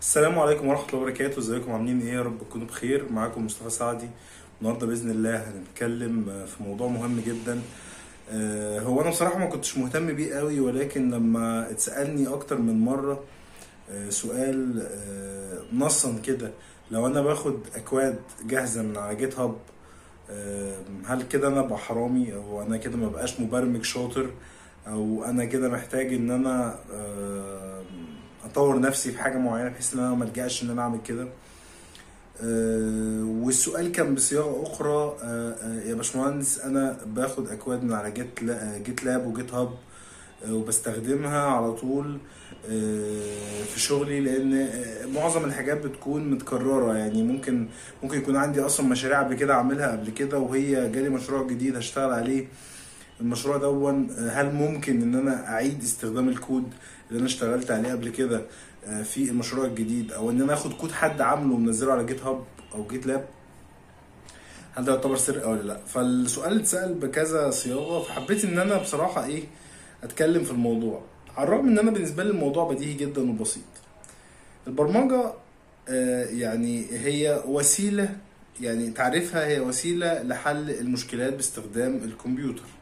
السلام عليكم ورحمة الله وبركاته. ازيكم؟ عاملين إيه يا رب؟ تكونوا بخير. معاكم مصطفى سعدي. النهارده بإذن الله هنتكلم في موضوع مهم جدا. آه، هو أنا بصراحة ما كنتش مهتم بيه قوي ولكن لما اتسألني أكتر من مرة آه، سؤال آه، نصا كده لو أنا باخد أكواد جاهزة من على جيت هاب هل كده أنا أبقى حرامي؟ أو أنا كده ما بقاش مبرمج شاطر؟ أو أنا كده محتاج أنا آه، أطور نفسي في حاجة معينة بحيث إن أنا ما ألجأش إن أنا أعمل كده. آه، والسؤال كان بصياغة أخرى آه، آه، يا باشمهندس أنا باخد أكواد من على جيت جيت لاب وجيت هاب وبستخدمها على طول في شغلي لأن معظم الحاجات بتكون متكررة. يعني ممكن ممكن يكون عندي أصلا مشاريع قبل كده أعملها قبل كده وهي جالي مشروع جديد هشتغل عليه. المشروع دون هل ممكن إن أنا أعيد استخدام الكود اللي أنا اشتغلت عليه قبل كده آه، في المشروع الجديد أو إن أنا آخد كود حد عامله ومنزله على جيت هاب أو جيت لاب؟ هل ده يعتبر سرقه ولا لا؟ فالسؤال اتسأل بكذا صياغة فحبيت إن أنا بصراحة إيه أتكلم في الموضوع. على الرغم إن أنا بالنسبة لي الموضوع بديهي جدا وبسيط. البرمجة آه، يعني هي وسيلة يعني تعريفها هي وسيلة لحل المشكلات باستخدام الكمبيوتر. ال-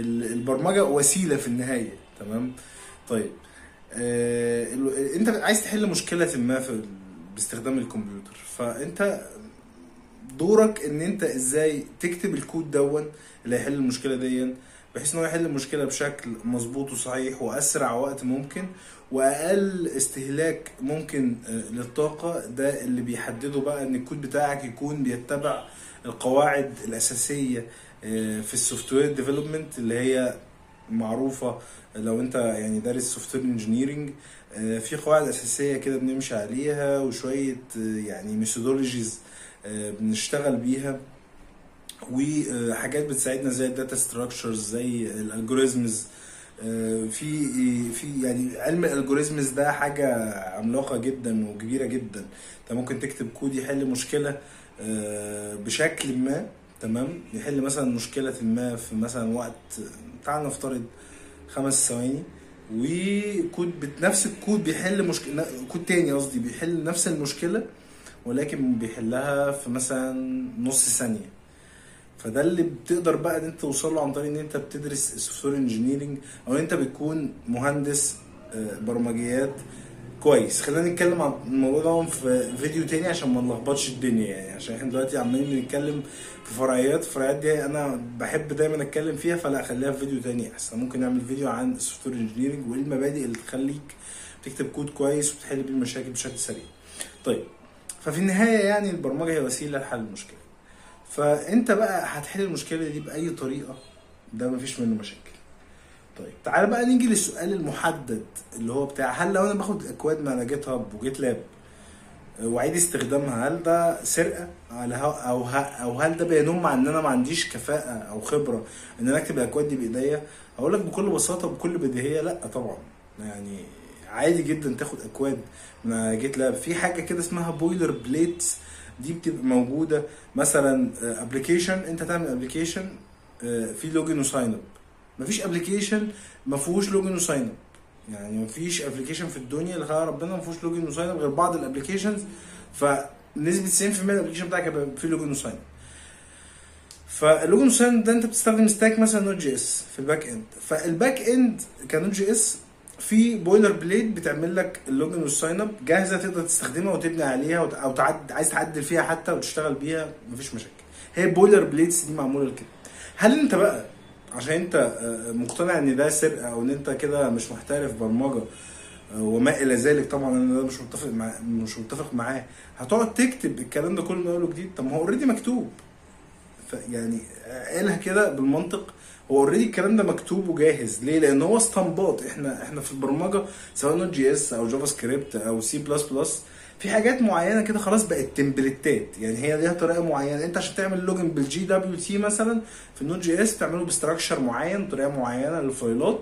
البرمجة وسيلة في النهاية تمام؟ طيب آه انت عايز تحل مشكلة ما في باستخدام الكمبيوتر فانت دورك ان انت إزاي تكتب الكود دون اللي هيحل المشكلة دي بحيث ان هو يحل المشكلة بشكل مظبوط وصحيح وأسرع وقت ممكن وأقل استهلاك ممكن آه، للطاقة ده اللي بيحدده بقى إن الكود بتاعك يكون بيتبع القواعد الأساسية في ال software development اللي هي معروفة لو انت يعني دارس software engineering في قواعد أساسية كده بنمشي عليها وشوية آه، يعني methodologies بنشتغل بيها. وحاجات بتساعدنا زي ال data structures زي ال algorithms في في يعني علم ال algorithms ده حاجة عملاقة جدا وكبيرة جدا. انت ممكن تكتب كود يحل مشكلة آه، بشكل ما. تمام؟ يحل مثلا مشكلة ما في مثلا وقت تعال نفترض خمس ثواني وكود بت- نفس الكود بيحل مشكله كود تاني قصدي بيحل نفس المشكلة ولكن بيحلها في مثلا نص ثانية. فده اللي بتقدر بقى إن أنت توصل له عن طريق إن أنت بتدرس software engineering أو إن أنت بتكون مهندس آه، برمجيات كويس. خلينا نتكلم عن الموضوع ده في فيديو تاني عشان ما نلخبطش الدنيا يعني. عشان إحنا دلوقتي عمالين بنتكلم في فرعيات. الفرعيات دي أنا بحب دايما أتكلم فيها فلا خليها في فيديو تاني أحسن. ممكن نعمل فيديو عن ال software engineering وايه المبادئ اللي تخليك تكتب كود كويس وتحل بيه المشاكل بشكل سريع. طيب ففي النهاية يعني البرمجة هي وسيلة لحل المشكلة. فأنت بقى هتحل المشكلة دي بأي طريقة؟ ده مفيش منه مشاكل. طيب. تعال بقى نيجي للسؤال المحدد اللي هو بتاع هل لو أنا باخد أكواد من GitHub و GitLab وأعيد استخدامها هل ده سرقة؟ أو أو هل ده بينم عن إن أنا ما عنديش كفاءة أو خبرة إن أنا أكتب الأكواد دي بإيديا؟ هقول لك بكل بساطة وبكل بديهية لأ طبعا. يعني عادي جدا تاخد أكواد من GitLab في حاجة كده اسمها boilerplates دي بتبقى موجودة. مثلا application أنت تعمل application في login و sign up مفيش application ما فيهوش login و sign up يعني مفيش application في الدنيا اللي خلق ربنا ما فيهوش login و sign up غير بعض ال applications فنسبة 90% من الابلكيشن بتاعك هيبقى فيه لوجن وساين اب فاللوجن وساين ده انت بتستخدم stack مثلا Node JS في ال back end فال back end ك Node JS في boilerplate بتعمل لك ال login وال sign up جاهزة تقدر تستخدمها وتبني عليها وت- أو تعد عايز تعدل فيها حتى وتشتغل بيها مفيش مشاكل. هي boilerplates دي معمولة لكده. هل انت بقى عشان انت آه، مقتنع ان ده سرقه أو ان انت كده مش محترف برمجة آه، وما إلى ذلك طبعا أنا ده مش متفق مع مش متفق معاه. هتقعد تكتب الكلام ده كله من أول وجديد؟ طب ما هو already مكتوب. يعني قالها كده بالمنطق هو already الكلام ده مكتوب وجاهز. ليه؟ لأن هو اسطمبات إحنا إحنا في البرمجة سواء نوت جي إس أو جافا سكريبت أو سي بلس بلس في حاجات معينة كده خلاص بقت template ات يعني هي ليها طريقة معينة. انت عشان تعمل login بال JWT مثلا في ال Node JS تعمله ب structure معين طريقة معينة لل file ات.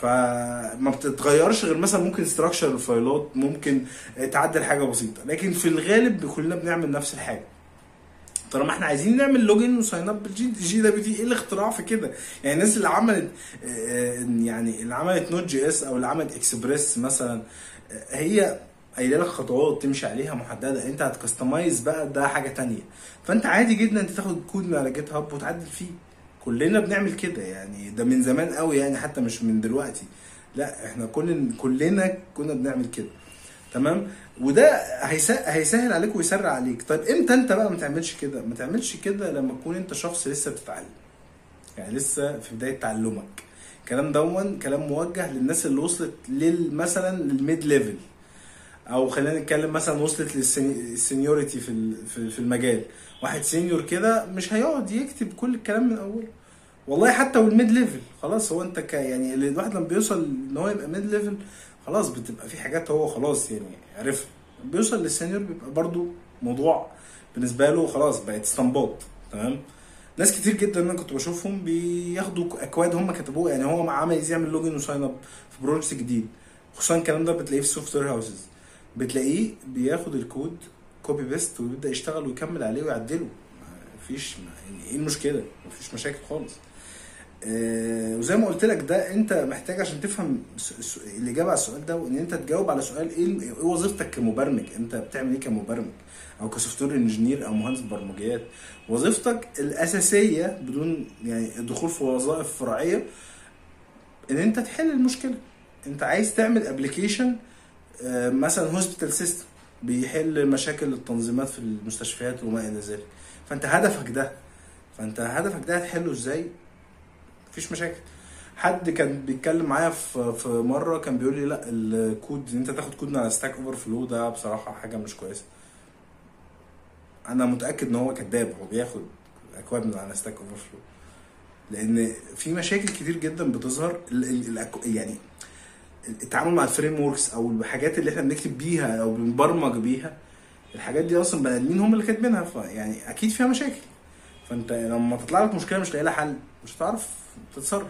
فما بتتغيرش غير مثلا ممكن structure ال file ات ممكن تعدل حاجة بسيطة. لكن في الغالب كلنا بنعمل نفس الحاجة. طالما إحنا عايزين نعمل login و sign up بال J JWT إيه الاختراع في كده؟ يعني الناس اللي عملت آه، يعني اللي عملت Node JS أو اللي عملت اكسبريس مثلا آه، هي قايله لك خطوات تمشي عليها محدده انت هت customize بقى ده حاجة تانية. فانت عادي جدا انت تاخد كود من على GitHub وتعدل فيه. كلنا بنعمل كده يعني ده من زمان قوي يعني حتى مش من دلوقتي. لا إحنا كل كلنا كنا بنعمل كده. تمام؟ وده هيسهل, عليك ويسرع عليك. طيب إمتى انت بقى ما تعملش كده؟ ما تعملش كده لما تكون انت شخص لسه بتتعلم. يعني لسه في بداية تعلمك. الكلام دوت كلام موجه للناس اللي وصلت لل مثلا لل mid level أو خلينا نتكلم مثلا وصلت لل seniority في في المجال. واحد senior كده مش هيقعد يكتب كل الكلام من أوله. والله حتى وال mid level خلاص هو أنت ك يعني الواحد لما بيوصل إن هو يبقى mid level خلاص بتبقى في حاجات هو خلاص يعني عرفها. بيوصل لل senior بيبقى برضو موضوع بالنسبة له خلاص بقت اسطمبات تمام؟ ناس كتير جدا أنا كنت بشوفهم بياخدوا أكواد هم كتبوها يعني هو عايز يعمل login و sign up في project جديد. خصوصا الكلام ده بتلاقيه في ال software houses بتلاقيه بياخد الكود copy paste ويبدأ يشتغل ويكمل عليه ويعدله. مفيش يعني إيه المشكلة؟ مفيش مشاكل خالص. آه وزي ما قلت لك ده أنت محتاج عشان تفهم الإجابة على السؤال ده وإن أنت تجاوب على سؤال إيه إيه وظيفتك كمبرمج؟ أنت بتعمل إيه كمبرمج؟ أو ك software engineer أو مهندس برمجيات. وظيفتك الأساسية بدون يعني الدخول في وظائف فرعية إن أنت تحل المشكلة. أنت عايز تعمل application مثلا hospital system بيحل مشاكل التنظيمات في المستشفيات وما إلى ذلك. فأنت هدفك ده فأنت هدفك ده هتحله إزاي؟ مفيش مشاكل. حد كان بيتكلم معايا في مرة كان بيقول لي لأ الكود إن أنت تاخد كود من على Stack Overflow ده بصراحة حاجة مش كويسة. أنا متأكد إن هو كذاب هو بياخد أكواد من على Stack Overflow لأن في مشاكل كتير جدا بتظهر يعني التعامل مع ال frameworks أو الحاجات اللي إحنا بنكتب بيها أو بنبرمج بيها الحاجات دي أصلا بني ادمين هم اللي كاتبينها فيعني أكيد فيها مشاكل. فأنت لما تطلع لك مشكلة مش لاقي لها حل مش هتعرف تتصرف.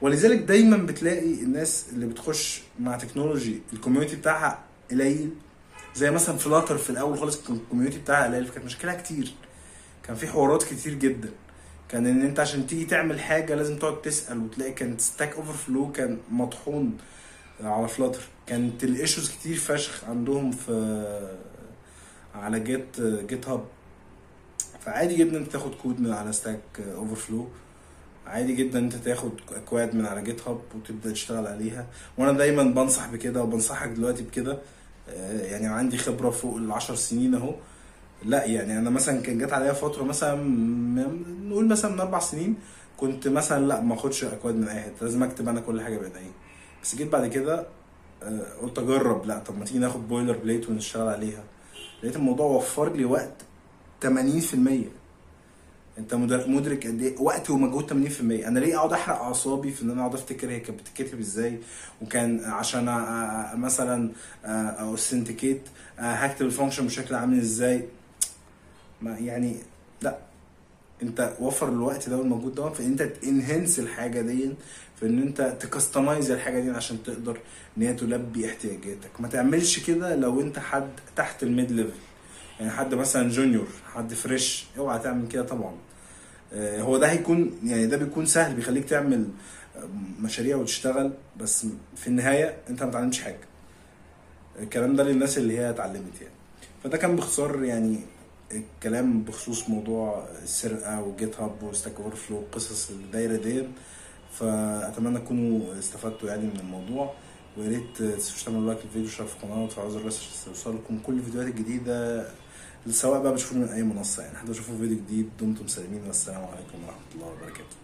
ولذلك دايما بتلاقي الناس اللي بتخش مع technology ال community بتاعها قليل. زي مثلا Flutter في الأول خالص كان ال community بتاعها قليل فكانت مشكلها كتير. كان في حوارات كتير جدا. كان إن أنت عشان تيجي تعمل حاجة لازم تقعد تسأل وتلاقي كانت Stack Overflow كان مطحون. على Flutter كانت ال issues كتير فشخ عندهم في على Git GitHub فعادي جدا انت تاخد كود من على Stack Overflow عادي جدا انت تاخد اكواد من على GitHub وتبدأ تشتغل عليها. وأنا دايما بنصح بكده وبنصحك دلوقتي بكده. آه، يعني عندي خبرة فوق العشر سنين أهو. لا يعني أنا مثلا كان جت عليا فترة مثلا نقول مثلا من أربع سنين كنت مثلا لا ما أخدش اكواد من أي حتة. لازم أكتب أنا كل حاجة بايدي بس جيت بعد كده آه، قلت أجرب. لا طب ما تيجي ناخد boilerplate ونشتغل عليها. لقيت الموضوع وفر لي وقت 80% أنت مدر- مدرك قد إيه؟ وقت ومجهود 80% أنا ليه أقعد أحرق أعصابي في إن أنا أقعد أفتكر هي كانت بتتكتب إزاي؟ وكان عشان مثلا authenticate هكتب ال function بشكل عامل إزاي؟ ما يعني لا. انت وفر الوقت ده والمجهود ده في إن انت ت enhance الحاجة دي في إن انت ت customize الحاجة دي عشان تقدر إن هي تلبي احتياجاتك. ما تعملش كده لو انت حد تحت ال mid level يعني حد مثلا junior حد fresh اوعى تعمل كده طبعا. آه، هو ده هيكون يعني ده بيكون سهل بيخليك تعمل آه، مشاريع وتشتغل بس في النهاية انت ما بتعلمش حاجة. الكلام ده للناس اللي هي اتعلمت يعني. فده كان باختصار يعني الكلام بخصوص موضوع السرقة و GitHub و Stack Overflow القصص الدايرة دي فأتمنى تكونوا استفدتوا يعني من الموضوع ويا ريت تعملوا لايك للفيديو واشتراك في القناه وتفعلوا زر الجرس عشان يوصلكم كل الفيديوهات الجديدة سواء بقى بتشوفوني من أي منصة يعني حد يشوفوا فيديو جديد دمتم سالمين. والسلام عليكم ورحمة الله وبركاته.